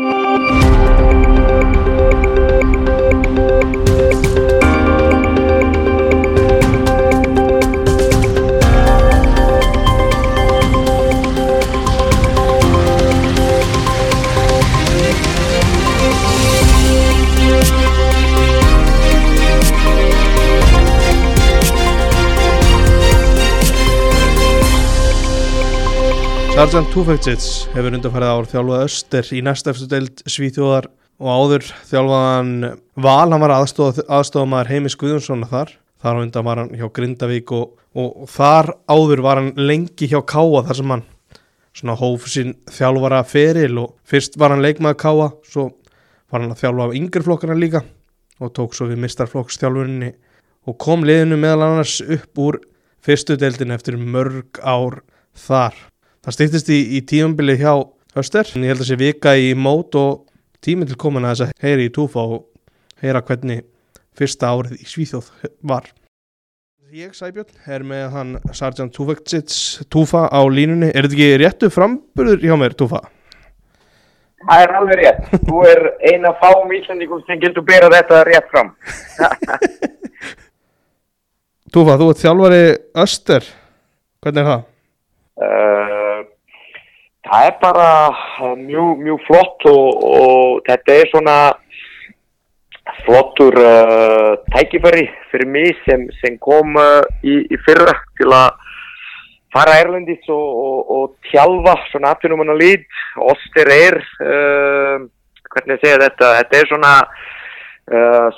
Música Sarjan Tufektsits hefur undanfærið ár þjálfað Öster í næstafstu deild Svíþjóðar og áður þjálfaðan Val, hann var aðstof, aðstofamæður Heimis Guðjónsson þar, þar á undan var hann hjá Grindavík og, og, þar áður var hann lengi hjá Káa þar sem hann svona hóf sín þjálfara feril og fyrst var hann leikmaður Káa, svo var hann að þjálfa á yngreflokkana líka og tók svo við mistarflokksþjálfurinni og kom liðinu meðal annars upp úr fyrstu deildin eftir mörg ár þar það stýttist í, í tímambili hjá Öster en ég held að sé vika í mót og tími til komin að þess að heyri í túfa og heyra hvernig fyrsta árið í Svíþjóð var Ég, Sæbjörn, er með hann Sarjan Tufektsits Túfa á línunni. Er þetta ekki réttu framburður hjá mér, Túfa? Það er alveg rétt. Þú er eina fáum íslandingum sem getur bera þetta rétt fram. Túfa, þú ert þjálfari Öster. Hvernig er það? Uh, það er bara mjög, mjög flott og, og þetta er svona flottur uh, tækifæri fyrir mig sem, sem kom uh, í, í fyrra til að fara Ærlandis og, og, og tjálfa svona aftunumann að lít. Oster er hvernig ég segja þetta? Þetta er svona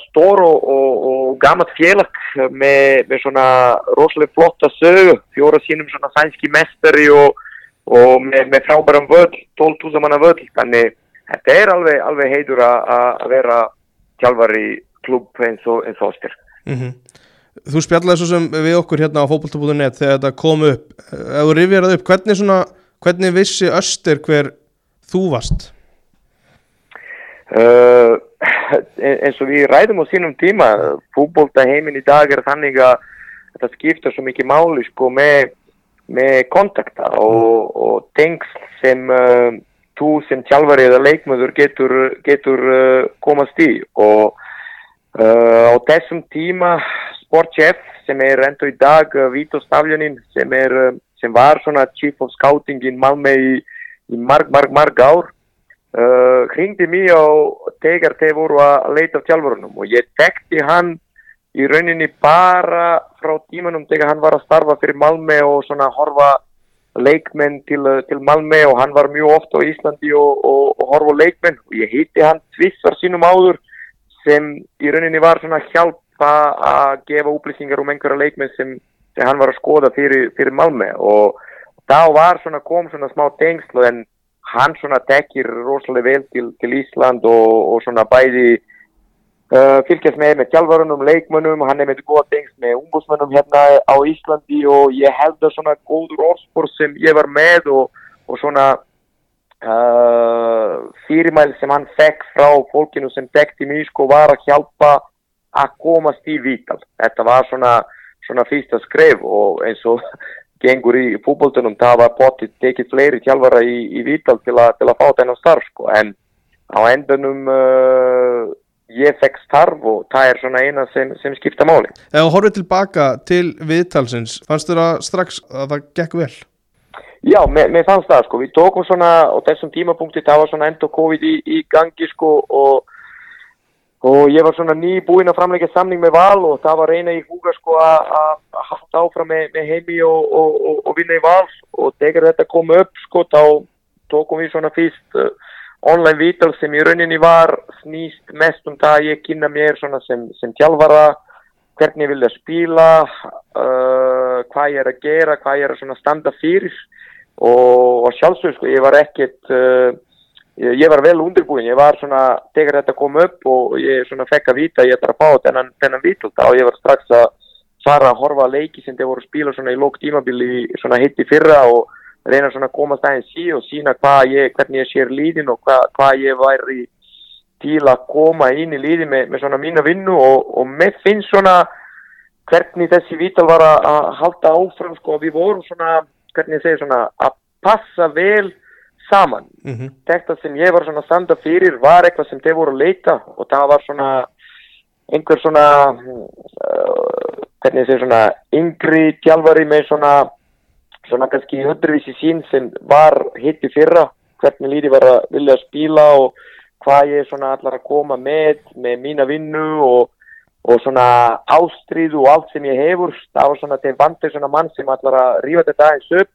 stór og gammalt félag með, með svona rosalega flotta sögu, fjóra sínum svona sænski mestari og, og með, með frábæram völd, 12.000 manna völd, þannig þetta er alveg, alveg heitur að vera tjálfar í klubb eins og styr. Mm -hmm. Þú spjallaði svo sem við okkur hérna á fókbaltabúðunett þegar þetta kom upp, ef þú rifjaraði upp, hvernig, svona, hvernig vissi Öster hver þú varst? Uh, eins og við ræðum á sínum tíma fútbólta heiminn í dag er þannig að þetta skiptar svo mikið máli sko með, með kontakta og, og tengsl sem uh, þú sem tjálfari eða leikmöður getur, getur uh, komast í. Og uh, á þessum tíma sportchef sem er enda í dag Vito Stavljanin sem, sem var svona chief of scouting í Malmö í, í marg, marg, marg ár hringdi mér á tegar þeir voru að leita af tjálfurunum og ég tekti hann í rauninni bara frá tímanum þegar hann var að starfa fyrir Malmö og svona horfa leikmenn til, til Malmö og hann var mjög ofta á Íslandi og, og, og horfa leikmenn. Og ég hitti hann tvissar sínum áður sem í rauninni var svona hjálpa að gefa upplýsingar um einhverja leikmenn sem, sem hann var að skoða fyrir, fyrir Malmö. Og þá var svona kom svona smá tengslu en hann svona tekir rosalega vel til, til Ísland og, og svona bæði uh, fylgjast með með tjálfarunum, leikmönnum, hann er með góða tengst með umbúsmönnum hérna á Íslandi og ég held að svona góður orðspor sem ég var með og, og svona uh, fyrirmæl sem hann fekk frá fólkinu sem tekti mig sko var að hjálpa að komast í Vítal. Þetta var svona, svona fyrsta skref og eins og gengur í fútbóltunum, það var potið tekið fleiri tjálfara í, í Vítal til, til að fá þennan starf sko, en á endunum uh, ég fekk starf og það er svona eina sem, sem skipta máli. Ef þú horfið tilbaka til Vítalsins, fannst þú það strax að það gekk vel? Já, mér, mér fannst það sko, við tókum svona á þessum tímapunkti, það var svona enda COVID í, í gangi sko og og ég var svona nýbúinn að framleika samning með val og það var reyna í húga sko að halda áfram með, með heimi og, og, og, vinna í val og þegar þetta kom upp sko þá tókum við svona fyrst online vital sem í rauninni var snýst mest um það að ég kynna mér sem, sem tjálfara hvernig ég vilja spila uh, hvað ég er að gera, hvað ég er að standa fyrir. Og sjálfsög sko ég var ekkert uh, ég var vel undirbúin, ég var svona tegur þetta kom upp og ég svona fekk að vita ég ætla að fá þennan, þennan vítulta og ég var strax að fara að horfa að leiki sem þeir voru að spila svona í lók tímabili svona hitt í fyrra og reyna svona að komast aðeins í og sína ég, hvernig ég sér líðin og hvað, hvað ég væri til að koma inn í líði með, með svona mína vinnu og, og með finnst svona hvernig þessi vítal var að halda áfram sko við vorum svona, hvernig ég segi svona að passa vel saman mm -hmm. þetta sem ég var svona að standa fyrir var eitthvað sem þeir voru að leita og það var svona einhver svona uh, hvernig þessi svona yngri tjálfari með svona svona kannski öðruvísi sín sem var hitt í fyrra hvernig líði var að vilja að spila og hvað ég svona allar að koma með með mína vinnu og, og svona ástríðu og allt sem ég hefur. Það var svona þeir vantir svona mann sem allar að rífa þetta aðeins upp.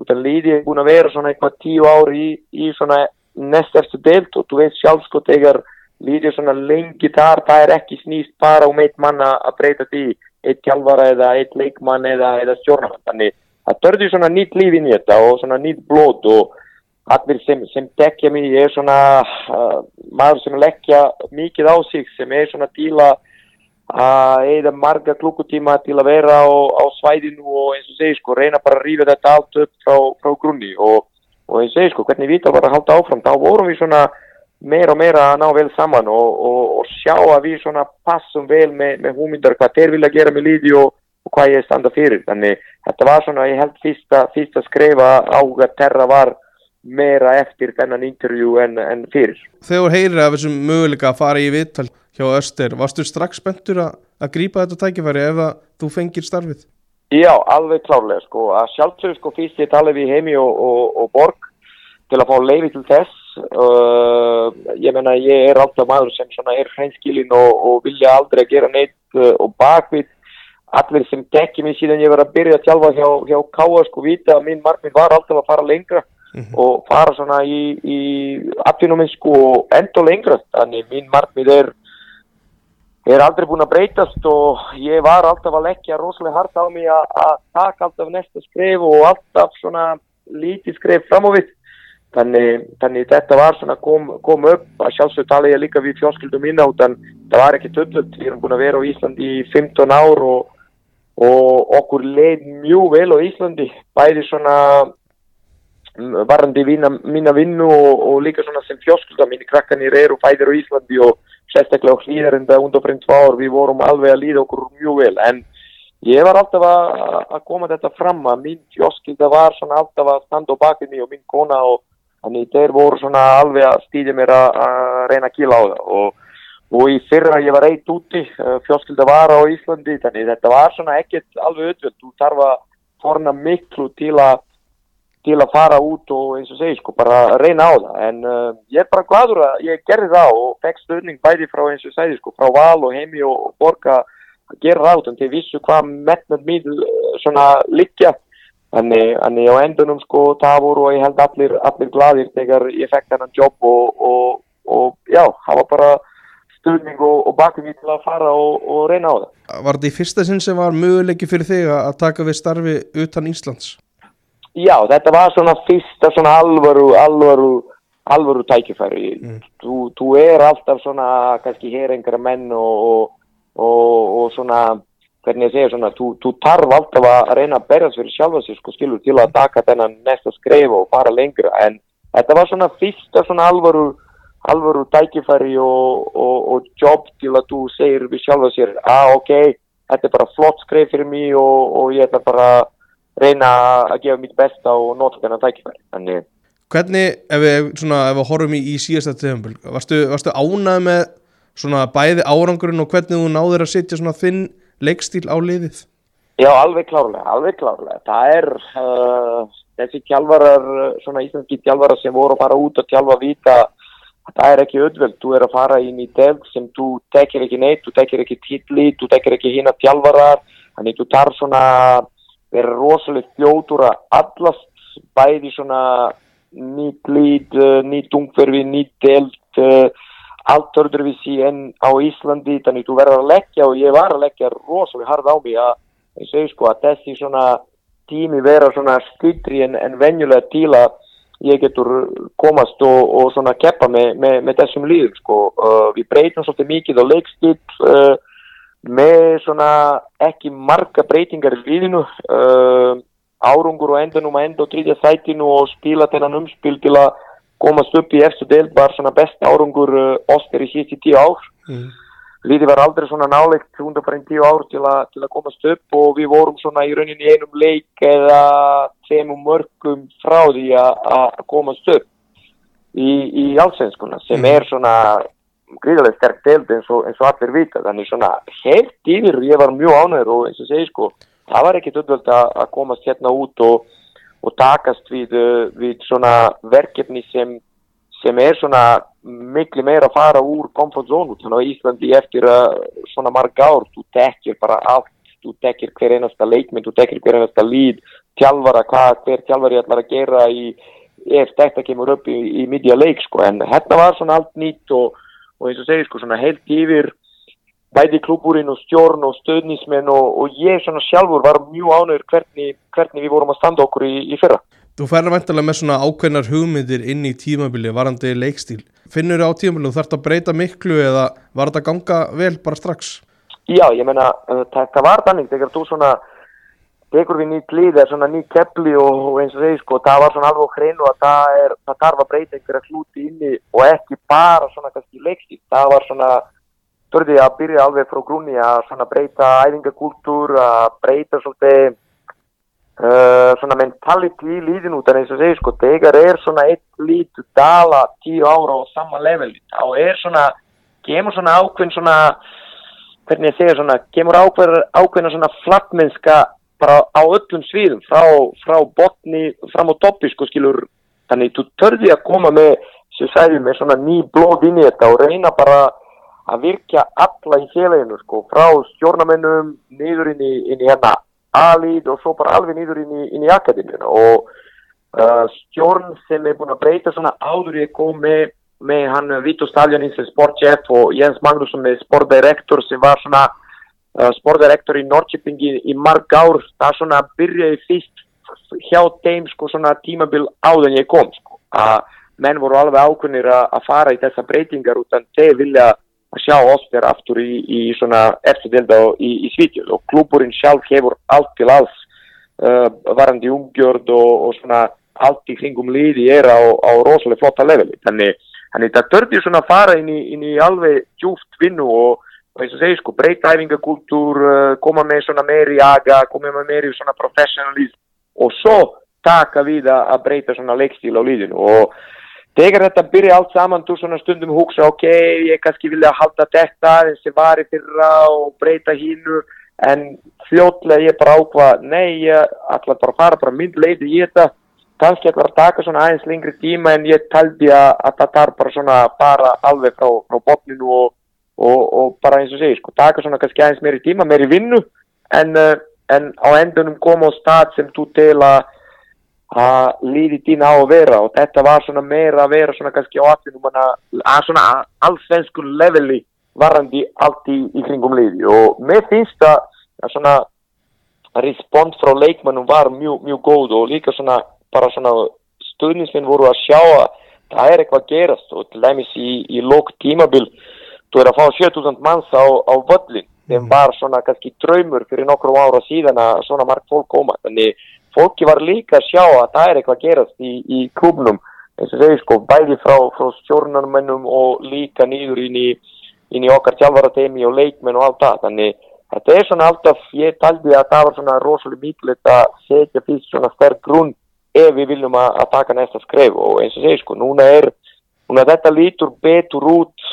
Út af líði er búin að vera svona eitthvað tíu ári í, í svona næst eftir deilt og þú veist sjálf sko þegar líði svona lengi þar það er ekki snýst bara um eitt mann að breyta því eitt kjálfara eða eitt leikmann eða, eða stjórnamann þannig það törði svona nýtt líf inn í þetta og svona nýtt blót og allir sem, sem tekja mig er svona uh, maður sem leggja mikið á sig sem er svona til að að eða marga klukkutíma til að vera á, á svæðinu og eins og segi sko reyna bara að rífa þetta allt upp frá, frá grunni. Og, og eins og segi sko hvernig við það var að halda áfram? Þá vorum við svona meira og meira að ná vel saman og, og, og sjá að við svona passum vel með, með húmyndar hvað þeir vilja gera með líði og hvað ég standa fyrir þannig þetta var svona ég held fyrsta, fyrsta skrefa á að terra var meira eftir þennan intervjú en, en fyrir. Þegar heyrir af þessum möguleika að fara í vittal hjá Öster, varstu strax spenntur að, að grípa þetta tækifæri ef að þú fengir starfið? Já, alveg klárlega sko, að sjálfsögur sko fyrst ég tala við heimi og, og, og borg til að fá leiði til þess uh, ég menna ég er alltaf maður sem er hreinskilin og, og vilja aldrei gera neitt uh, og bakvið allir sem tekki mig síðan ég var að byrja að tjálfa hjá, hjá Káa sko vita að mín markmið var alltaf að fara lengra mm -hmm. og fara svona í, í atvinnuminsku og enda lengra. Þannig mín markmið er er aldrei búin að breytast og ég var alltaf að leggja rosalega hardt á mig að taka alltaf næsta skref og alltaf svona lítið skref fram á við. Þannig, þannig þetta var svona kom, kom upp. Að sjálfsög tala ég líka við fjóskildum mín átt en það var ekki töllult við erum búin að vera á Íslandi í 15 ár og, og okkur leið mjög vel á Íslandi bæði svona varandi vína, mína vinnu og, og líka svona sem fjóskulda mínu krakkanir eru fæðir á Íslandi og sérstaklega á hlýðarenda undanfrinn tvá ár. Við vorum alveg að líða okkur mjög vel en ég var alltaf að, koma þetta fram að mín fjóskulda var svona alltaf að standa á bakinni og mín kona og þannig þeir voru svona alveg að stýðja mér að, reyna að kýla á það. Og, og í fyrra ég var eitt úti eh, fjóskulda var á Íslandi þannig þetta var svona ekkert alveg öllvöld þú þarf að forna miklu til að til að fara út og eins og segi sko bara reyna á það. En uh, ég er bara gladur að ég gerði það og fekk stöðning bæði frá eins og segi sko frá val og heimi og, og borga að gera það út. En þeir vissu hvað metnað mín uh, svona likja þannig á endunum sko það voru og ég held allir, allir gladir þegar ég fekk þennan jobb og, og, og já, það var bara stöðning og, og bakum í til að fara og reyna á það Var þetta í fyrsta sinn sem var möguleiki fyrir þig að taka við starfi utan Íslands? Já, þetta var svona fyrsta svona alvaru, alvaru, alvaru tækifæri. Mm. Þú, þú er alltaf svona, kannski hér einhverja menn og, og, og, og svona, hvernig ég segja svona, þú, þú tarf alltaf að reyna að berjast fyrir sjálfa sig, sko, skilur, til að taka þennan næsta skref og fara lengra. En þetta var svona fyrsta svona alvaru, alvaru tækifæri og jobb til að þú segir við sjálfa sér, að ah, ok, þetta er bara flott skref fyrir mig og ég ætla bara að reyna að gefa mitt besta og nota þennan tækifæri. Þannig... Hvernig, ef við, svona, ef við horfum í, í síðasta tíðanböl, varstu, varstu ánað með svona bæði árangurinn og hvernig þú náður að setja svona þinn leikstíl á liðið? Já, alveg klárlega, alveg klárlega. Það er uh, þessi tjálvarar, svona íslenski tjálvarar sem voru að fara út og tjálfa vita það er ekki öðvöld, þú er að fara inn í delg sem þú tekir ekki neitt, þú tekir ekki títli, þú tekir ekki hína tjálvarar, þannig þú tar svona vera rosalega fljótur að allast bæði svona nýtt lít, eh, nýtt ungferfi, nýtt delt, uh, allt öðruvísi enn á Íslandi, þannig þú verður að leggja og ég var að leggja rosalega hard á mig að, ég segi sko að þessi svona tími vera svona skutri en, en venjulega til að ég getur komast og, og svona keppa með, með, með þessum líðum sko, uh, við breytum svolítið mikið á leikstill, uh, með svona ekki marga breytingar í líðinu uh, árungur og endanum að enda á tríðja sætinu og spila þennan umspil til að komast upp í eftir del var svona best árungur uh, Óskar í síðan tíu ár. Mm. Líði var aldrei svona nálegt undanfærin tíu ár til, a, til að komast upp og við vorum svona í rauninni einum leik eða tveimum mörgum frá því að komast upp í, í allsvenskuna sem mm. er svona gríðarlega sterk deild eins og, eins og allir vita þannig svona helt yfir ég var mjög ánæður og eins og segi sko það var ekkit auðvöld að komast hérna út og, og takast við, við svona verkefni sem, sem er svona miklu meira að fara úr komfortzónu þannig að Íslandi eftir svona marg ár, þú tekir bara allt. Þú tekir hver einasta leikmynd, þú tekir hver einasta líd, tjálfara hvað hver tjálfari ætlar að gera í ef þetta kemur upp í, í midja leik sko, en hérna var svona allt nýtt og, og eins og segir sko, svona heilt yfir bæði klúburinn og stjórn og stöðnismenn og, og ég svona sjálfur var mjög ánöður hvernig, hvernig við vorum að standa okkur í, í fyrra. Þú færði vantilega með svona ákveðnar hugmyndir inn í tímabili varandi leikstíl. Finnur þau á tímabili, þú þarfst að breyta miklu eða var þetta ganga vel bara strax? Já, ég menna, þetta var þannig, þegar þú svona tekur við nýtt líð, er svona nýtt keppli og, og eins og þeir sko, það var svona alveg hreinu að það er, það þarf að breyta einhverja hluti inni og ekki bara svona kannski leikstíl, það var svona þurfið að byrja alveg frá grunni að svona breyta æfingakultúr, að breyta svolítið uh, svona mentality í líðin út en eins og segir sko, þegar er svona eitt lítu dala tíu ára á sama level. Þá er svona, kemur svona ákveðin svona, hvernig ég segja svona, kemur ákveðin, svona flattmennska bara á öllum sviðum, frá, frá botni, fram á toppi sko skilur, þannig þú törði að koma með, sem sæði með svona ný blóð inn í þetta og reyna bara að virkja alla í félaginu sko, frá stjórnamennum niður inn í, inn í hérna aðlýð og svo bara alveg niður inn í, inn í akademíuna. Og uh, stjórn sem er búin að breyta svona áður ég kom með, með hann Vito Staljanin sem sportchef og Jens Magnusson með sportdirektor sem var svona uh, sportdirektor í Norrköping í, marg ár, það svona byrjaði fyrst hjá þeim sko svona tímabil áður ég kom sko. Að menn voru alveg ákunnir að fara í þessa breytingar utan þeir vilja að sjá Óskar aftur í, í svona eftir delda í, í Svítjöld og klúburinn sjálf hefur allt til alls uh, varandi umgjörð og, og svona allt í kringum liði er á, á rosalega flotta leveli. Þannig, þannig það tördir svona að fara inn í, inn í alveg djúft vinnu og, eins og segi sko breyta æfingakultúr uh, koma með svona meiri aga koma með meiri svona professionalism og svo taka við að breyta svona leikstíl á liðinu. Og Þegar þetta byrja allt saman, þú svona stundum hugsa, ok, ég kannski vilja halda þetta eins og var í fyrra og breyta hínu, en fljótlega ég bara ákvað, nei, ég ætla bara að fara bara mynd leiði í þetta, kannski ætla að taka svona aðeins lengri tíma en ég taldi að, að það tar bara svona bara alveg frá, frá botninu og, og, og bara eins og segi, sko, taka svona kannski aðeins meiri tíma, meiri vinnu, en, eh, en á endunum koma á stað sem þú tel að að líði dýna á að vera og þetta var svona meira að vera svona kannski á atvinnum að svona allsvensku leveli varandi allt í, í kringum líði og mér finnst að svona respons frá leikmannum var mjög, mjög góð og líka svona bara svona stuðnisminn voru að sjá að það er eitthvað að gerast. Og til dæmis í, í lók tímabil þú er að fá 7000 manns á, á völlin þeim mm. var svona kannski draumur fyrir nokkru ára síðan að svona margt fólk koma. Þannig fólki var líka að sjá að það er eitthvað að gerast í, í klubnum eins og segir sko bæði frá, frá stjórnarmennum og líka nýður inn í, inn í okkar tjálfarateimi og leikmenn og allt það. Þannig þetta er svona alltaf, ég taldi að það var svona rosalega mikilvægt að setja fyrst svona sterk grunn ef við viljum að, að taka næsta skref. Og eins og segir sko núna er, núna þetta lítur betur út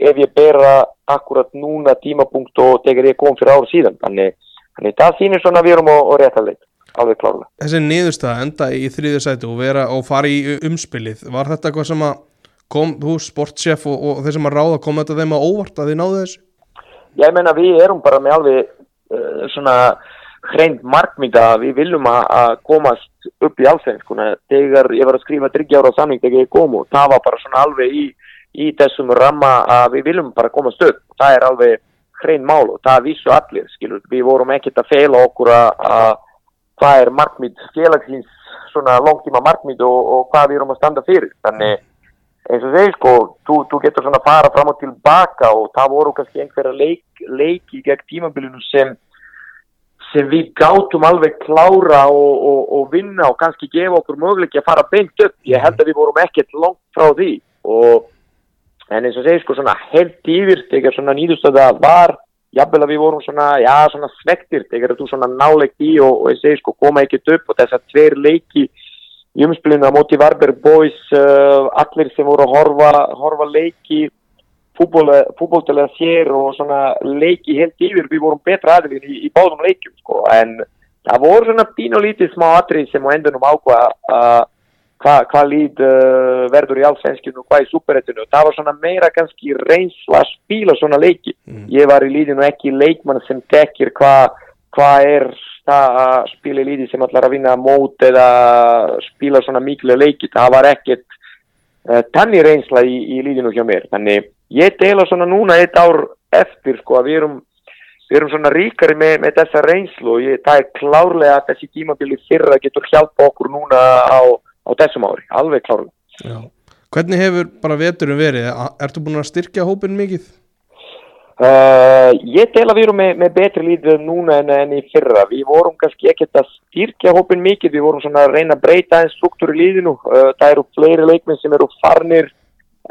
ef ég bera akkurat núna tímapunkt og tegur ég kom fyrir ára síðan. Þannig, þannig það sýnir svona við erum á, á réttarleit alveg klárlega. Þessi niðurstað enda í þrýðu sætu og vera og fara í umspilið, var þetta eitthvað sem að kom, þú sportsjef og, og þeir sem að ráða, kom þetta þeim að óvart að þið náðu þessu? Ég meina við erum bara með alveg uh, svona hreint markmynda að við viljum að komast upp í allsveinskuna þegar ég var að skrifa driggjára samning þegar ég kom og það var bara svona alveg í, í þessum ramma að við viljum bara komast upp það er alveg hreint mál og það vissu allir skilur, við vorum ekkert að feila okkur að hvað er markmið félagsins svona langtíma markmið og, og hvað við erum að standa fyrir. Þannig eins og þeir sko þú, þú getur svona að fara fram og tilbaka og það voru kannski einhverja leik, leiki gegn tímabilinu sem sem við gátum alveg klára og, og, og vinna og kannski gefa okkur möguleiki að fara beint upp. Ég held að við vorum ekkert langt frá því og en eins og segir sko svona helt yfir þegar svona nýðustöða var jafnvel að við vorum svona, já svona svektir þegar þú svona nálegt í og, og ég segi sko koma ekkert upp og þess að tveir leiki í umspilinu á móti Varberg Boys uh, allir sem voru að horfa, horfa leiki fútbóltilega sér og svona leiki helt yfir, við vorum betra aðeins í, í báðum leikum sko en það voru svona bín og lítið smá atrið sem á endunum ákvaða að hvað hva líð uh, verður í allsvenskinu og hvað í superrættinu og það var svona meira kannski reynsla að spila svona leiki. Mm. ég var í líðinu ekki leikmann sem tekir hvað hva er það að spila í líði sem allar að vinna mót eða spila svona miklu leiki. Það var ekkert uh, tanni reynsla í, í líðinu hjá mér. Þannig ég deila svona núna eitt ár eftir sko að við erum við erum svona ríkari með, með þessa reynslu og ég, það er klárlega að þessi tímabili fyrra getur hjálpa okkur núna á á þessum ári, alveg klárlega. Já. Hvernig hefur bara veturum verið? Ertu búin að styrkja hópin mikið? Uh, ég tel að við erum með, með betri líðið núna en, en í fyrra. Við vorum kannski ekkert að styrkja hópin mikið, við vorum svona að reyna að breyta einn struktúr í líðinu. Uh, það eru fleiri leikminn sem eru farnir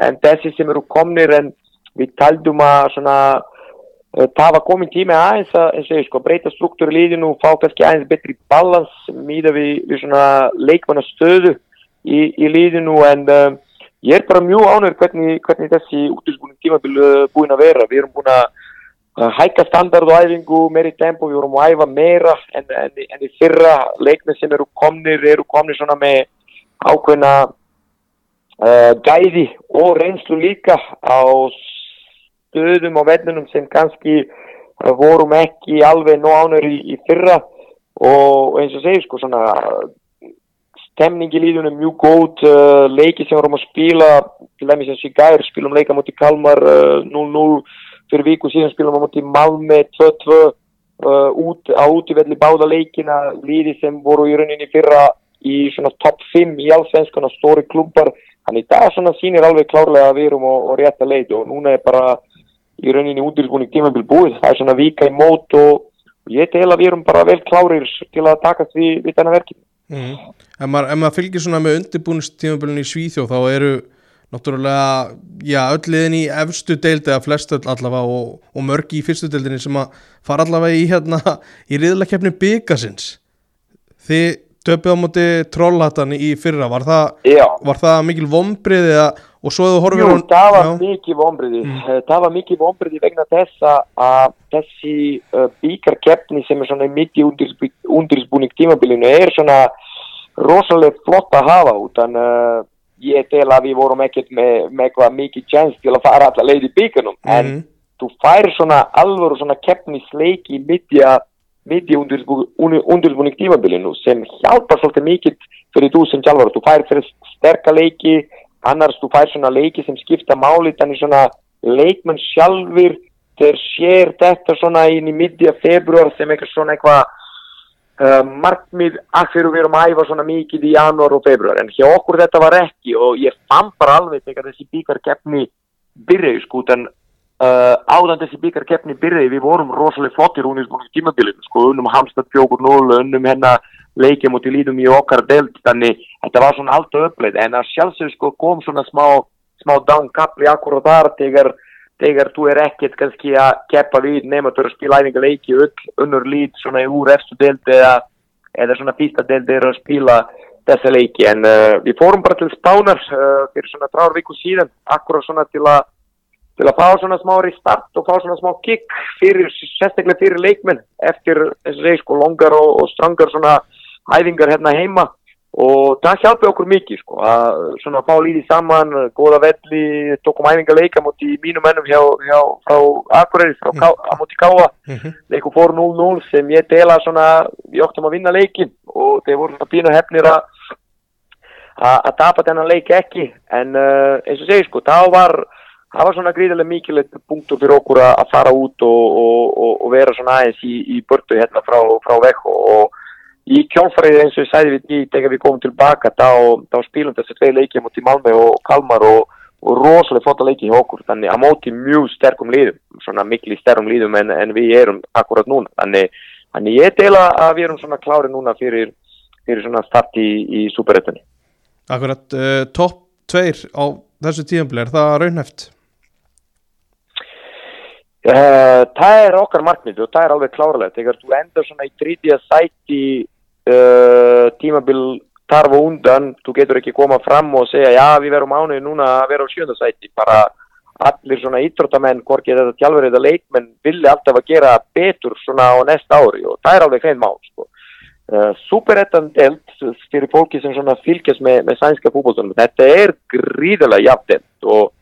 en þessi sem eru komnir en við taldum að svona uh, það var komin tími aðeins að sko, breyta struktúr í líðinu og fá kannski aðeins betri balans míða við, við leikmannastöðu í, í líðinu en uh, ég er bara mjög ánur hvernig, hvernig þessi útísbúning tímabil uh, búin að vera. Við erum búin að hækka standard og æfingu meiri tempo, við vorum að æfa meira en, en, en í fyrra leikna sem eru komnir, eru komnir svona með ákveðna uh, gæði og reynslu líka á stöðum og vennunum sem kannski vorum ekki alveg nóg ánur í, í fyrra og eins og segir sko svona stemning í líðunum mjög góð uh, leiki sem vorum að spila til dæmis eins og í gær spilum leika moti Kalmar 0-0 uh, fyrir viku síðan spilum við moti Malmö 2-2 uh, út, á útífelli báða leikina líði sem voru í rauninni fyrra í svona top 5 í allsvenskana stóri klubbar þannig það svona sýnir alveg klárlega að við erum og, og rétt að leita og núna er bara í rauninni útýrsbúning tímabil búið. Það er svona vika í mót og ég tel að við erum bara vel klárir til að takast við, við þennan verkefni Mm. Ef maður, maður fylgir svona með undirbúinistímabölunni í Svíþjóð þá eru náttúrulega, já, öll liðin í efstu deildi eða flest öll allavega og, og mörgi í fyrstu deildinni sem að fara allavega í hérna í riðlakefni byggasins þið töpið á móti trollhattan í fyrra, var það, var það mikil vombriði og svo þú horfir Jú, á... það var já. mikil vombriði mm. Eh, það var mikil vombriði vegna þess að þessi uh, byggarkefni sem er svona mitt í undirsbúning tímabilinu er svona rosalega flott að hafa út en uh, ég tel að við vorum ekkert með, með eitthvað mikið tjens til að fara allar leið í byggunum mm en mhm. þú fær svona alvöru svona keppnisleiki mittja mittja undirbúning tímabilinu sem hjálpar svolítið mikið fyrir þú sem sjálfur þú fær fyrir sterka leiki annars þú fær svona leiki sem skipta máli þannig svona leikmenn sjálfur þeir sér þetta svona inn í mittja februar sem eitthvað svona eitthvað Uh, markmið að fyrir við erum að æfa svona mikið í janúar og februar en hjá okkur þetta var ekki og ég fann bara alveg þegar þessi bíkarkeppni byrjaði sko en uh, áðan þessi bíkarkeppni byrjaði við vorum rosalega flottir hún í tímabilinu sko unnum Hamstad 4-0 unnum hennar leikja mútið lítum í okkar delt þannig þetta var svona allt öflið en að sjálfsög sko kom svona smá, smá downkapli akkur og þar þegar þegar þú er ekkert kannski að keppa við nema þú eru að spila æfingarleiki unnur lít svona úr eftir deild eða, eða svona fyrsta deild er að spila þessa leiki. En uh, við fórum bara til spánar uh, fyrir svona trár viku síðan akkurat svona til að til að fá svona smá restart og fá svona smá kick fyrir, sérstaklega fyrir leikmenn eftir þessi reysk og longar og, og strangar svona æfingar hérna heima. Og það hjálpi okkur mikið sko að svona fá líði saman góða velli, tókum æfinga leika múti mínum ennum hjá, hjá frá Akureyri, frá Ká, múti Káa. Mm -hmm. leiku fór 0-0 sem ég dela svona, við óttum að vinna leikin og þeir voru svona pínu hefnir að að tapa þennan leik ekki. En uh, eins og segi sko, það var það var svona gríðilega mikilvægt punktur fyrir okkur að fara út og, og, og, vera svona aðeins í, í börtu hérna frá, frá vekk og í kjálfræði eins og ég sæði við því þegar við komum tilbaka þá, þá spilum þessi tvei leikið moti Malmö og Kalmar og, og rosalega flotta leikið hjá okkur. Þannig að móti mjög sterkum líðum svona miklu sterkum líðum en, en við erum akkurat núna. Þannig, þannig ég deila að við erum svona klári núna fyrir, fyrir svona start í, í superrættunni Akkurat, uh, topp tveir á þessu tíðanbli er það raunhæft? Uh, það er okkar markmið og það er alveg klárlega þegar þú endur svona í þrítja sæti uh, tímabil tarfa undan, þú getur ekki koma fram og segja já við verum ánuði núna að vera á sjönda sæti, bara allir svona ítrotamenn, hvorki þetta tjálfur eða leikmenn vilja alltaf að gera betur svona á næsta ári og það er alveg hrein mál sko. uh, Superettan delt fyrir fólki sem svona fylgjast með, með sænska fútboltunum, þetta er gríðilega jafndelt og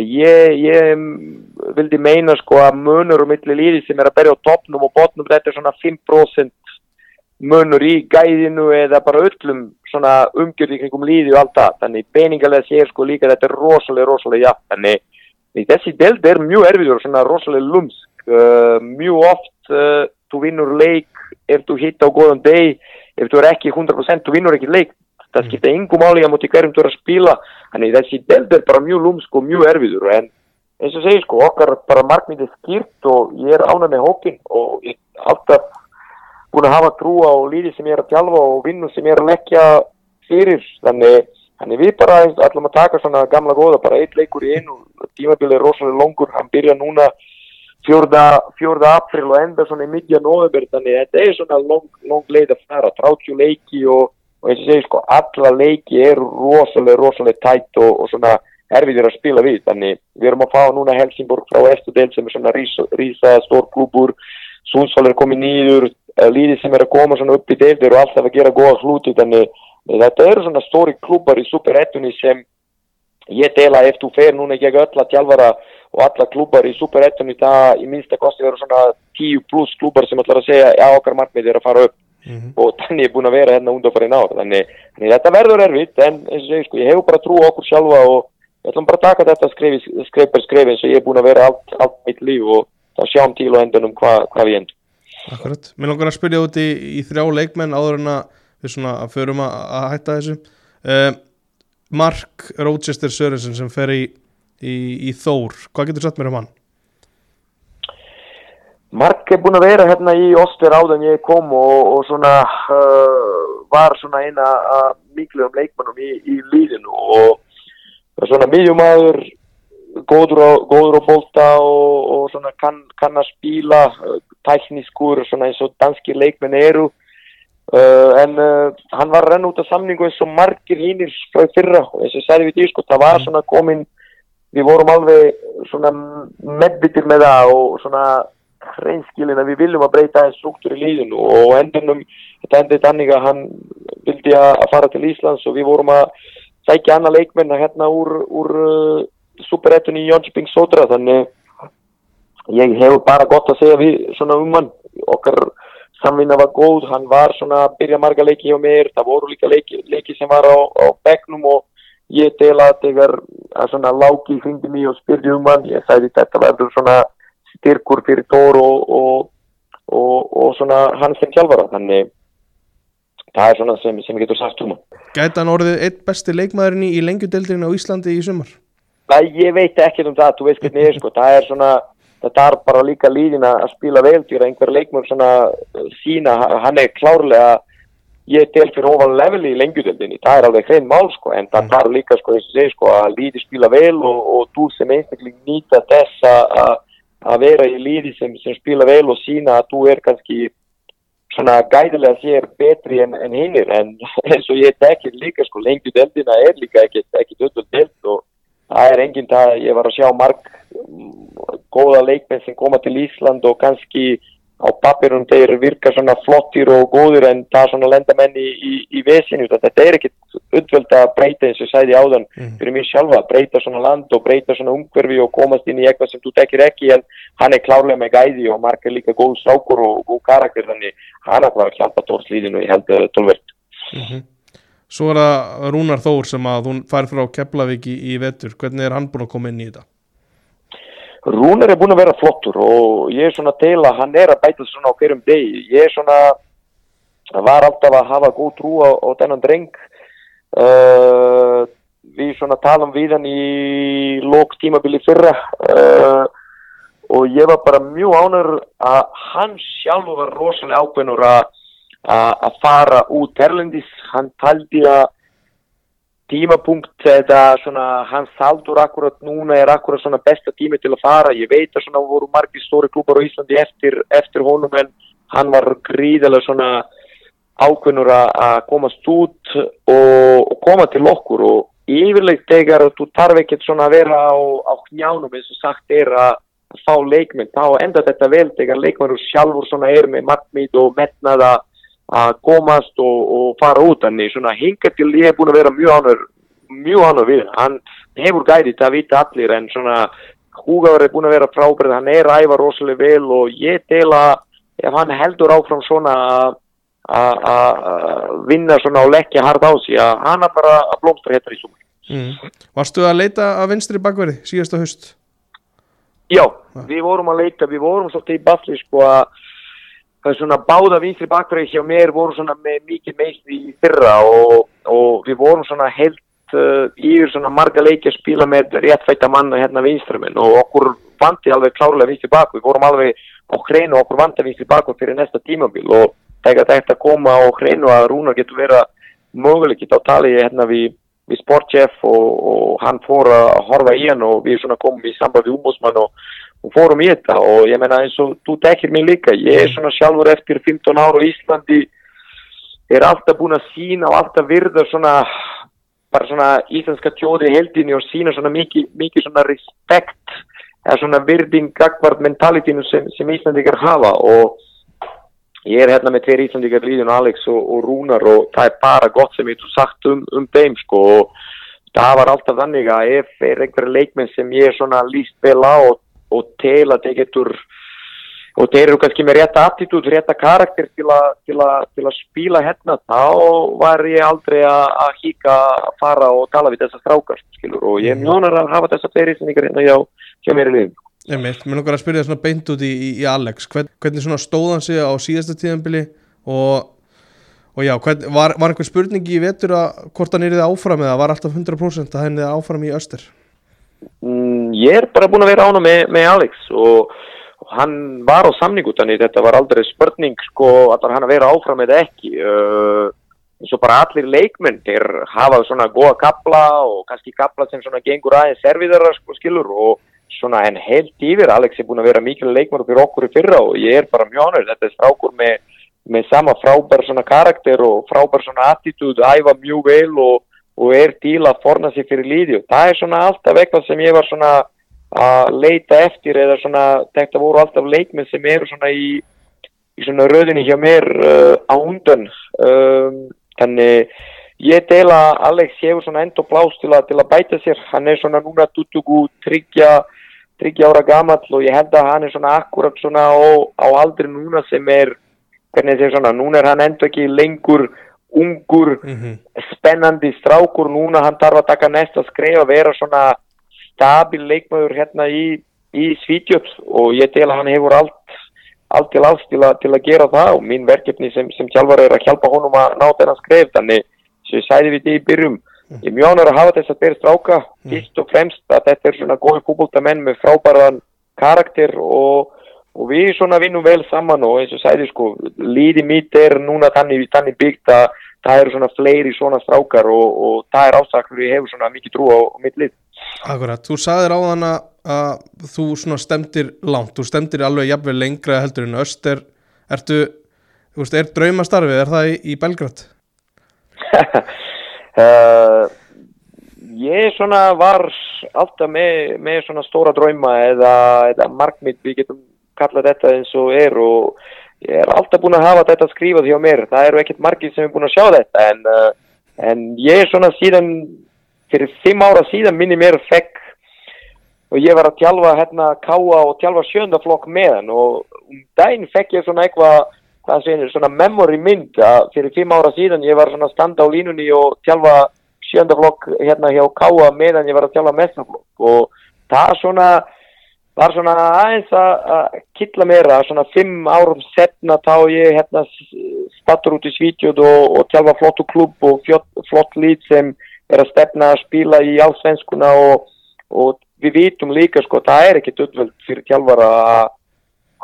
Ég, ég vildi meina sko að munur og milli líði sem er að berja á toppnum og botnum þetta er svona 5% munur í gæðinu eða bara öllum svona umgjörði kringum líði og allt það. Þannig peningalega sér sko líka þetta er rosalega, rosalega jafn. Þannig þessi delt er mjög erfiður og svona rosalega lumsk. Uh, mjög oft uh, þú vinnur leik ef þú hitt á góðan deg, ef þú er ekki 100% þú vinnur ekki leik það skipta yngu máli að múti hverjum þú er að spila. Þannig þessi delt er bara mjög lúmsk og mjög erfiður. En eins og segir sko okkar bara markmyndið skýrt og ég er ánað með hópin og ég er alltaf búin að hafa trú á líði sem ég er að tjálfa og vinnu sem ég er að leggja fyrir. Þannig, þannig við bara ætlum að taka svona gamla góða bara eitt leikur í einu. Tímabilið er rosalega longur. Hann byrja núna fjörða april og enda svona í middja november þannig þetta er svona long, long leið að fara. 30 leiki og og eins og segi sko, alla leiki eru rosalega, rosalega tætt og, og svona erfiðir að spila við, þannig við erum að fá núna Helsingborg frá Estudel sem er svona rísa, rísa stór klúbur Sundsvall er komið nýður eh, líði sem er að koma svona upp í deildir og alltaf að gera góða hluti, þannig þetta eru svona stóri klúbar í Super 1 sem ég dela eftir þú fer núna gegn öll að tjálfara og alla klúbar í Super 1 það í minsta kosti eru svona 10 pluss klúbar sem ætlar að segja já okkar markmið er að fara upp Mm -hmm. og þannig er búin að vera hérna undanfari ná þannig, þannig þetta verður erfitt en eins og segi sko ég hefur bara trú okkur sjálfa og ég ætlum bara að taka þetta skref, skref per skref eins og ég er búin að vera allt, allt mitt líf og þá sjáum til og endunum hvað hva við endur Akkurat, mér langar að spyrja út í, í þrjá leikmenn áður en að við svona förum að, að hætta þessu. Uh, Mark Rochester Sörensen sem fer í, í, í Þór, hvað getur satt mér um hann? Mark er búin að vera hérna í Óster áðan ég kom og, og svona uh, var svona eina miklu um leikmannum í, í líðinu og svona miðjumæður góður, góður á bólta og, og svona kann, kann að spíla uh, tæknískur svona eins og danski leikmenn eru. Uh, en uh, hann var renn út af samningu eins og margir hínir frá fyrra og eins og sæði við því sko það var svona komin við vorum alveg svona meðbyttir með það og svona hreinskilin að við viljum að breyta einn struktúr í líðinu og endunum þetta endið þannig að hann vildi að fara til Íslands og við vorum að sækja annað leikmenn hérna úr, úr uh, superettunni í Jónsbygging Sotra. Þannig ég hef bara gott að segja við svona um hann. Okkar samvinna var góð, hann var svona að byrja marga leiki hjá mér, það voru líka leiki, leiki sem var á, á begnum og ég dela þegar að svona lági hringdi mér og spyrði um hann, ég sagði þetta verður svona styrkur fyrir Tór og, og, og, og hans sem kjálfara þannig það er svona sem, sem getur sagt um Gæti hann orðið eitt besti leikmaðurinn í lengjudeldinu á Íslandi í sumar? Það, ég veit ekki um það, þú veist hvernig ég er sko, það er svona það er bara líka líðin að spila vel að einhver leikmur svona sína, hann er klárlega ég til fyrir ofan level í lengjudeldinni það er alveg hrein mál sko en það er mm. líka sko, segi, sko að líði spila vel og, og þú sem einstaklega nýta þess að að vera í líði sem, sem spila vel og sína að þú er kannski svona gæðilega sér betri en, en hinnir en eins og ég tekir líka sko lengju deldina er líka ekki, döldul deld og það er enginn það ég var að sjá marg góða leikmenn sem koma til Ísland og kannski á papirum þeir virka svona flottir og góður en það svona lendamenn í, í, í vesinu þetta er ekkit utvöld að breyta eins og sæði áðan mm. fyrir mér sjálfa breyta svona land og breyta svona umhverfi og komast inn í eitthvað sem þú tekir ekki en hann er klárlega með gæði og margar líka góð sákur og góð karakter þannig hann er bara að hjálpa tórsliðinu í heldur tólvert mm -hmm. Svo er það Rúnar Þór sem að hún fær frá Keflavík í, í vetur hvernig er hann búin að koma inn í þetta? Rúnar er búin að vera flottur og ég er svona að hann er að bæta svona á hverjum degi. Ég er svona, var alltaf að hafa góð trú á, á þennan dreng. Uh, við svona talum við hann í lók tímabili fyrra uh, og ég var bara mjög ánur að hann sjálf var rosalega ákveðnur að fara út Erlendis. Hann taldi að tímapunkt eða svona hans saldur akkurat núna er akkurat svona besta tími til að fara. Ég veit að svona voru margir stóri klúpar á Íslandi eftir, eftir honum en hann var gríðilega svona ákveðnur að komast út og, og koma til okkur. Og yfirleitt þegar þú tarf ekkert svona að vera á, á knjánum eins og sagt er að fá leikminn, þá enda þetta vel þegar leikmennur sjálfur svona er með markmít og metnaða að komast og, og fara út svona hinga til ég hef búin að vera mjög ánur mjög ánur við hann hefur gæðið það vita allir en svona húgaður er búin að vera frábærið hann er æfa rosalega vel og ég að ef hann heldur áfram svona að vinna svona og leggja hard á sig að hann er bara að blómstra héttar í sumar mm. Varstu að leita að vinstri bakverði síðasta höst? Já, ja. við vorum að leita, við vorum svolítið í balli sko að það er svona báða vinstri bakverði hjá mér voru svona með mikið meistri í fyrra og, og við vorum svona helt uh, yfir svona marga leiki að spila með réttfætta manna hérna vinstruminn og okkur vanti alveg klárlega vinstri bakverð, við vorum alveg á hreinu og okkur vanti vinstri bakverð fyrir næsta tímabil og þegar þetta koma á hreinu að Rúnar getur vera mögulegitt á tali hérna við, við sportchef og, og hann fór að horfa í hann og við svona komum í samband við umbúsmann og og fórum í þetta. Og ég menna eins og þú tekir mig líka, ég er svona sjálfur eftir 15 ára á Íslandi er alltaf búin að sína og alltaf virða svona bara svona íslenska tjóði heldinni og sína svona mikið, mikið svona respekt eða svona virðing gagvart mentalitinu sem, sem Íslandikar hafa. Og ég er hérna með tveir Íslandikar Líðun, Alex og, og Rúnar og það er bara gott sem ég þú sagt um, um þeim sko. Og það var alltaf þannig að ef er einhverja leikmenn sem ég svona líst vel á og og tel að þeir getur og þeir eru kannski með rétta attitút, rétta karakter til, að spila hérna þá var ég aldrei að híka að fara og tala við þessa strákar skilur, og ég mjónar að hafa þessa fleiri sem ykkur hérna hjá, mér í liðum mér langar að spyrja það svona beint út í, í, í Alex, Hvern, hvernig svona stóðan sig á síðasta tíðanbili og, og já, hvern, var, var einhver spurningi í vetur að hvort hann er þið áfram eða var alltaf 100% að henni áfram í öster? Mm, ég er bara búin að vera ána með, með Alex og, og hann var á samningu þannig þetta var aldrei spurning sko að hann að vera áfram eða ekki. Uh, eins og bara allir leikmenn þeir hafa svona goða kapla og kannski kapla sem svona gengur aðeins serviðara sko skilur og svona en helt yfir Alex er búin að vera mikil leikmenn fyrir okkur í fyrra og ég er bara mjög ánur þetta er strákur með, með sama frábær svona karakter og frábær svona attitúd æfa mjög vel og og er til að forna sig fyrir líði. Og það er svona alltaf eitthvað sem ég var svona að leita eftir eða svona þetta voru alltaf leikmið sem eru svona í, í svona röðinni hjá mér uh, á undan. Um, þannig ég deila Alex hefur svona enda plás til, til að bæta sér. Hann er svona núna 23 30 ára gammal og ég held að hann er svona akkurat svona á, á aldri núna sem er hvernig er svona, núna er hann enda ekki lengur ungur, mm -hmm. spennandi strákur núna, hann þarf að taka næsta skref að vera svona stabil leikmöður hérna í, í Svítjöps og ég tel að hann hefur allt, allt til alls til, til að gera það og mín verkefni sem, sem tjálfar er að hjálpa honum að ná þennan skref þannig sem ég sæði við því í byrjum mm. ég mjónar að hafa þess að bera stráka mm. fyrst og fremst að þetta er svona góði fútbóltamenn með frábæran karakter og og við svona vinnum vel saman og eins og sæði sko líði mitt er núna þannig, þannig byggt að það eru svona fleiri svona strákar og, og það er ástaklega ég hefur svona mikið trú á, á mitt lið. Akkurat, þú sagðir á þann að þú svona stemdir langt, þú stemdir alveg jafnveg lengra heldur en öster. Ertu, þú veist, er draumastarfið er það í, í Belgrad? uh, ég svona var alltaf með, með svona stóra drauma eða, eða markmitt, við getum kallað þetta eins og er og ég er alltaf búin að hafa þetta skrifað hjá mér, það eru ekkert margir sem er búin að sjá þetta en, uh, en ég er svona síðan, fyrir fimm ára síðan minni mér fekk og ég var að tjálfa hérna káa og tjálfa sjöndaflokk með hann og um daginn fekk ég svona eitthvað, hvað segir, svona memory mynd að fyrir fimm ára síðan ég var svona að standa á línunni og tjálfa sjöndaflokk hérna hjá káa meðan ég var að tjálfa mestaflokk og það svona var svona aðeins að kittla meira, svona fimm árum setna þá ég hérna stattur út í Svítjóð og, og tjálfa flottu klubb og fjott, flott lít sem er að stefna að spila í allsvenskuna og, og við vitum líka sko, það er ekki döðvöld fyrir tjálfara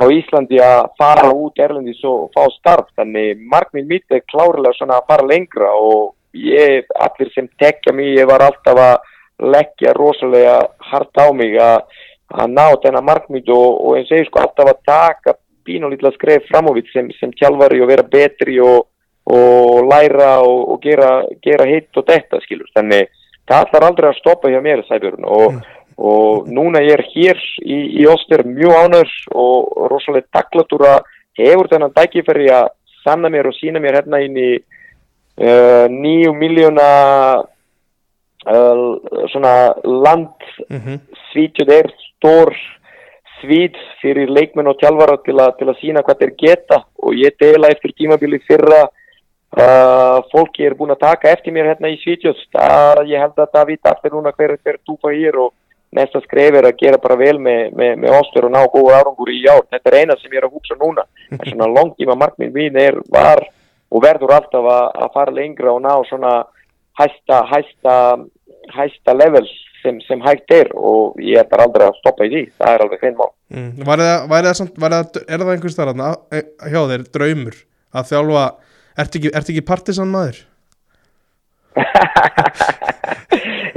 á Íslandi að fara út erlendis og fá starf, þannig markminn mitt er klárlega svona að fara lengra og ég, allir sem tekja mig, ég var alltaf að leggja rosalega hart á mig að að ná þennan markmið og, og eins og ég sko alltaf að taka pín og lítla skref fram á við sem, sem tjálfari og vera betri og, og læra og, og gera, gera hitt og þetta skilur þannig það ætlar aldrei að stoppa hjá mér sæbjörn og, og núna ég er hér í, í Óster mjög ánur og rosalega taklatur að hefur þennan dækifæri að sanna mér og sína mér hérna inn í uh, nýju miljóna uh, svona land Mhm. svítju þeir stór svít fyrir leikmenn og tjálfara til, til að sína hvað þeir geta. Og ég deila eftir tímabili fyrra uh, fólki er búin að taka eftir mér hérna í Svítjós ég held að það vita allir núna hver, hver túpa hér og næsta skref er að gera bara vel með, með, með Óstur og ná góða árangur í ár. Þetta er eina sem ég er að hugsa núna. Það er svona langtíma markminn mín er var og verður alltaf að, að fara lengra og ná svona hæsta hæsta, hæsta level sem, sem hægt er og ég bara aldrei að stoppa í því það er alveg hrein mál Mm. Væri það, væri það samt, væri það, er það einhvers þar eh, hjá þér draumur að þjálfa, ertu ekki, ertu ekki partisan maður?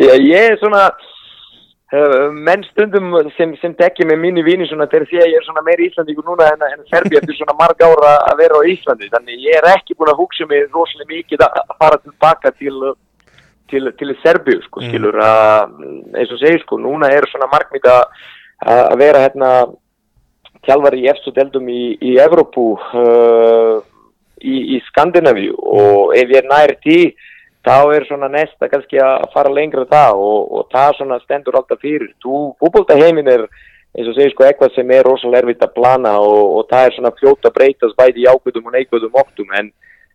Já, ég er svona uh, menn stundum sem, sem tekja með mínu vini svona þegar sé að ég er svona meir Íslandíkur núna en, en Serbi eftir svona marg ára að vera á Íslandi þannig ég er ekki búin að hugsa mig rosalega mikið að að fara tilbaka til til, til Serbíu sko Mm. skilur að eins og segir sko núna er svona markmið að vera hérna tjálfari í efstu deldum í, í Evrópu uh, í, í Skandinavíu og ef ég nær tí þá er svona næsta kannski að fara lengra það og, og það svona stendur alltaf fyrir. Þú, fútboltaheimin er eins og segir sko eitthvað sem er rosalega erfitt að plana og, og það er svona fljótt að breytast bæði í ákvöldum og neikvöldum óttum en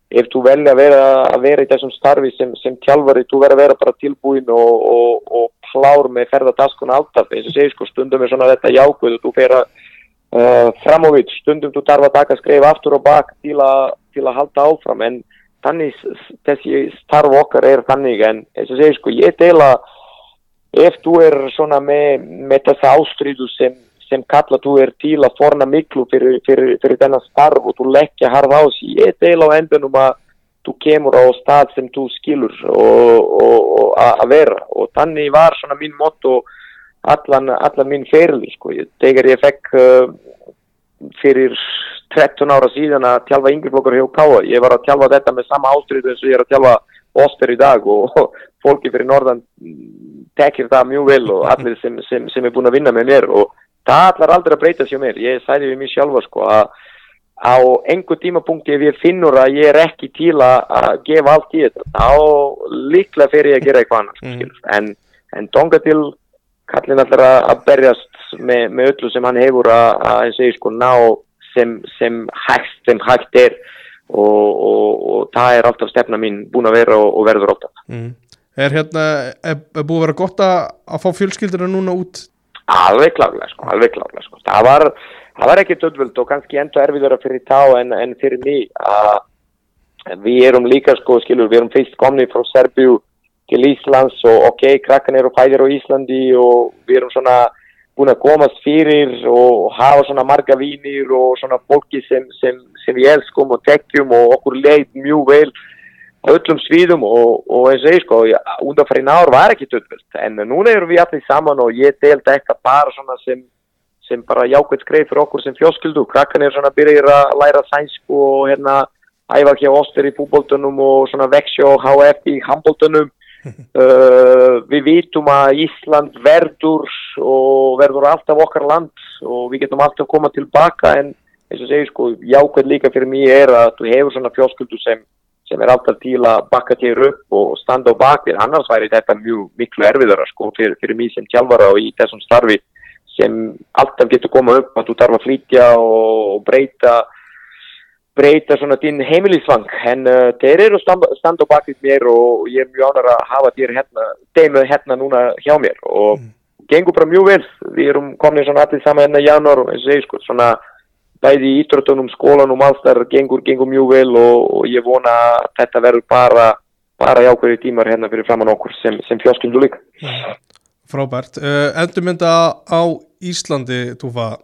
ef þú velja að vera, að vera í þessum starfi sem, sem tjálfari, þú verður að vera bara tilbúin og, og, og klár með ferðartaskuna alltaf, eins og segir sko stundum er svona þetta og þú fer að uh, fram á við, stundum þú tarfa að taka skrif aftur og bak til, a, til að halda áfram. En þannig þessi starf okkar er þannig. En eins og segir sko ég deila ef þú er svona með, með þessa ástriðu sem, sem kalla þú er til að forna miklu fyrir, fyrir, fyrir þennan starf og þú leggja harða á sig, ég deila á endanum að þú kemur á stað sem þú skilur og, og, og að vera. Og þannig var svona mín motto allan, allan mín ferli sko, þegar ég fekk uh, fyrir 13 ára síðan að tjálfa yngreflokkar hjá Káa, ég var að tjálfa þetta með sama ástriðu eins og ég er að tjálfa Oster í dag og, fólki fyrir norðan tekir það mjög vel og allir sem, sem, sem er búin að vinna með mér og það allar aldrei að breyta sér mér, ég sæði við mér sjálfa sko að á einhver tímapunkti ef ég finnur að ég er ekki til að, gefa allt í þetta þá líklega fer ég að gera eitthvað annars Mm. en, en tonga til kallin allar að, berjast með, með öllu sem hann hefur að, sko ná sem, sem hægt sem hægt er og, og, og það er alltaf stefna mín búin að vera og, og verður alltaf Mm. Er hérna, er, er búið að vera gott að, að fá fjölskyldina núna út? Alveg klárlega sko, alveg klárlega sko. Það var, var ekki dödvöld og kannski enda erfiðara fyrir þá en, en fyrir mig að við erum líka sko, skilur, við erum fyrst komni frá Serbíu til Íslands og ok, krakkan eru fæðir á Íslandi og við erum svona búin að komast fyrir og hafa svona marga vínir og svona fólki sem, sem, sem við elskum og tekjum og okkur leið mjög vel öllum svíðum og, og eins og ég sko, undanfærin ár var ekki dödvöld en núna erum við allir saman og ég delta eitthvað bara svona sem, sem bara jákvæmt skreif fyrir okkur sem fjóskildu krakkan er svona byrjir að læra sænsku og hérna æfa hjá Oster í fútboltunum og svona veksja á HF í handboltunum uh, við vitum að Ísland verður og verður alltaf okkar land og við getum alltaf koma tilbaka en eins og segir sko jákvæmt líka fyrir mig er að þú hefur svona fjóskildu sem sem er alltaf til að bakka þér upp og standa á bakvið, annars væri þetta mjög miklu erfiðara sko fyrir, fyrir mig sem tjálfara og í þessum starfi sem alltaf getur koma upp að þú þarf að flytja og, breyta breyta svona þinn heimilisvang. En uh, þeir eru standa, standa á bakvið mér og ég er mjög ánara að hafa þér hérna, þeim hérna núna hjá mér. Og gengur bara mjög vel, við erum komin svona allir saman hérna í janúar og eins og segir sko svona bæði í ítrötunum, skólanum, alls þar gengur, gengur mjög vel og, og ég vona að þetta verður bara, bara jákvæði tímar hérna fyrir framann okkur sem, sem fjóskildu líka. Frábært. Uh, endurmynda á Íslandi, Túfa,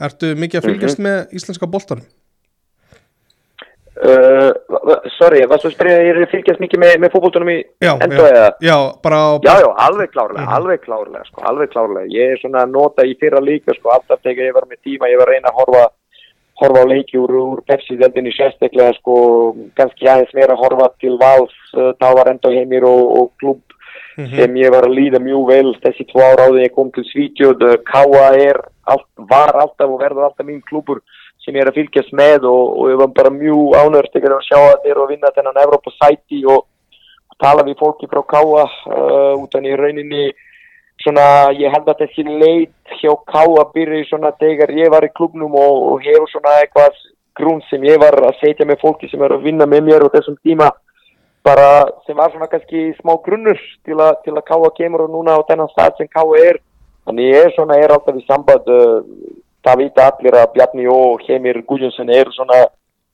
ertu mikið að fylgjast með íslenska boltanum? Uh, sorry, varstu að spyrja, ég er fylgjast mikið með, með fókbóltunum í já, eða? já, bara á Já, já, alveg klárlega, Mhm. alveg klárlega, sko, alveg klárlega. Ég er svona að nota í fyrra líka, sko, alltaf þegar ég var með tíma, ég var að reyna að horfa, horfa á leiki úr, úr Pepsi-deldinni sérstaklega, sko, kannski aðeins meira horfa til Vals, uh, þá var enda heimir og, og klubb Mhm. sem ég var að líða mjög vel þessi tvo ára áður en ég kom til Svítjóð, Káa er, allt, var alltaf og verður alltaf mín klubur sem ég er að fylgjast með og, og ég var bara mjög ánörst að sjá að þeir eru að vinna þennan Evrópa sæti og tala við fólki frá Káa uh, utan í rauninni svona ég held að þessi leit hjá Káa byrja svona þegar ég var í klubnum og, og hefur svona eitthvað grunn sem ég var að setja með fólki sem er að vinna með mér og þessum tíma bara sem var svona kannski smá grunnur til, a, til að Káa kemur og núna á þennan stað sem Káa er þannig ég er svona er alltaf í samband uh, það vita allir að Bjarni og Heimir Guðjónsson eru svona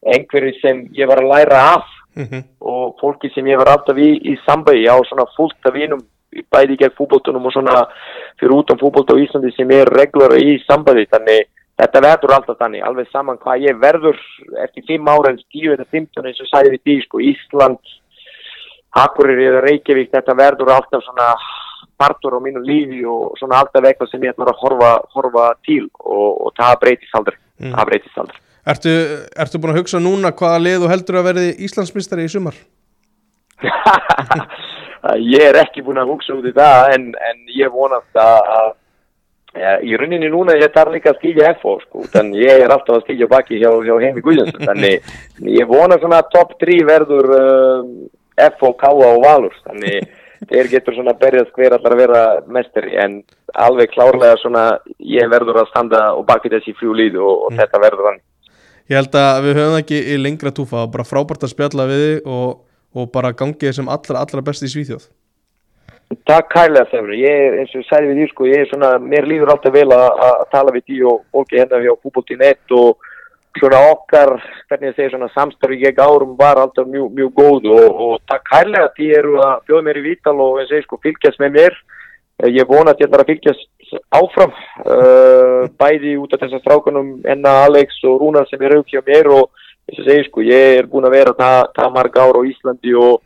einhverju sem ég var að læra af Mhm. og fólki sem ég var alltaf í, í sambæði á svona fullt af vinum bæði gegn fútboltunum og svona fyrir út á fútbolt á Íslandi sem er reglar í sambæði þannig þetta verður alltaf þannig alveg saman hvað ég verður eftir 5 ára en 10 eða 15 eins og sagði við því sko Ísland Akureyri eða Reykjavík þetta verður alltaf svona partur á mínu lífi og svona alltaf eitthvað sem ég ætlar að horfa, horfa til og, og það breytist aldrei Mm. það breytist aldrei Ertu, ertu búin að hugsa núna hvaða lið þú heldur að verði Íslandsmistari í sumar? ég er ekki búin að hugsa út í það en, en ég vonast að, að ja, í rauninni núna ég þarf líka að skilja FO sko, þannig ég er alltaf að skilja baki hjá, hjá Heimi Guðjónsson þannig ég vona svona að top 3 verður um, FO, K.A. og Valur þannig þeir getur svona berjast hver allar að vera mestari en alveg klárlega svona ég verður að standa og baki þessi fjú líð og, og þetta verður hann Ég held að við höfum ekki í lengra túfa bara frábært að spjalla við þig og, og bara gangið sem allra, allra best í Svíþjóð. Takk kærlega Sefur, ég eins og ég sagði við því sko, ég er svona, mér líður alltaf vel að, að tala við því og fólki hérna hjá fútbolt.net og svona okkar, hvernig ég segi svona samstarfi gegn árum var alltaf mjög, mjög góð og, og takk kærlega því eru að bjóða mér í Vítal og eins og ég sko fylgjast með mér, Eh, ég vona að ég ætlar að fylgjast áfram, uh, bæði út af þessar strákunum enna Alex og Rúnar sem er aukja mér og eins og ég segi sko, ég er búin að vera það, það marg ára á Íslandi og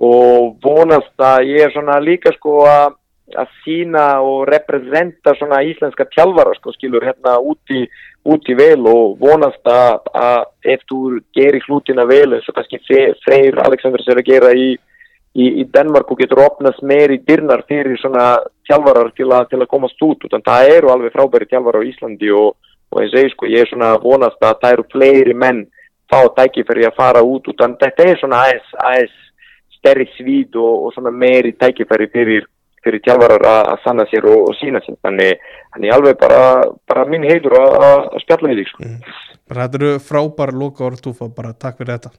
og vonast að ég er svona líka sko að að sína og representa svona íslenska tjálfara sko skilur hérna úti, úti vel og vonast að, að ef þú gerir hlutina vel eins og kannski Freyr Aleksandrs er að gera í, í, í Danmark og getur opnast meir í dyrnar fyrir svona tjálfarar til, a, til að komast út utan það eru alveg frábæri tjálfara á Íslandi og, og eins og ég sko ég er svona að vonast að það eru fleiri menn fá tækifæri að fara út utan þetta er svona aðeins, aðeins stærri svíð og, og svona meiri tækifæri fyrir, fyrir tjálfarar að sanna sér og, og sína sér þannig, þannig alveg bara, bara minn heitur að, spjalla við þig sko. bara þetta eru frábæra loka orð túfa bara takk fyrir þetta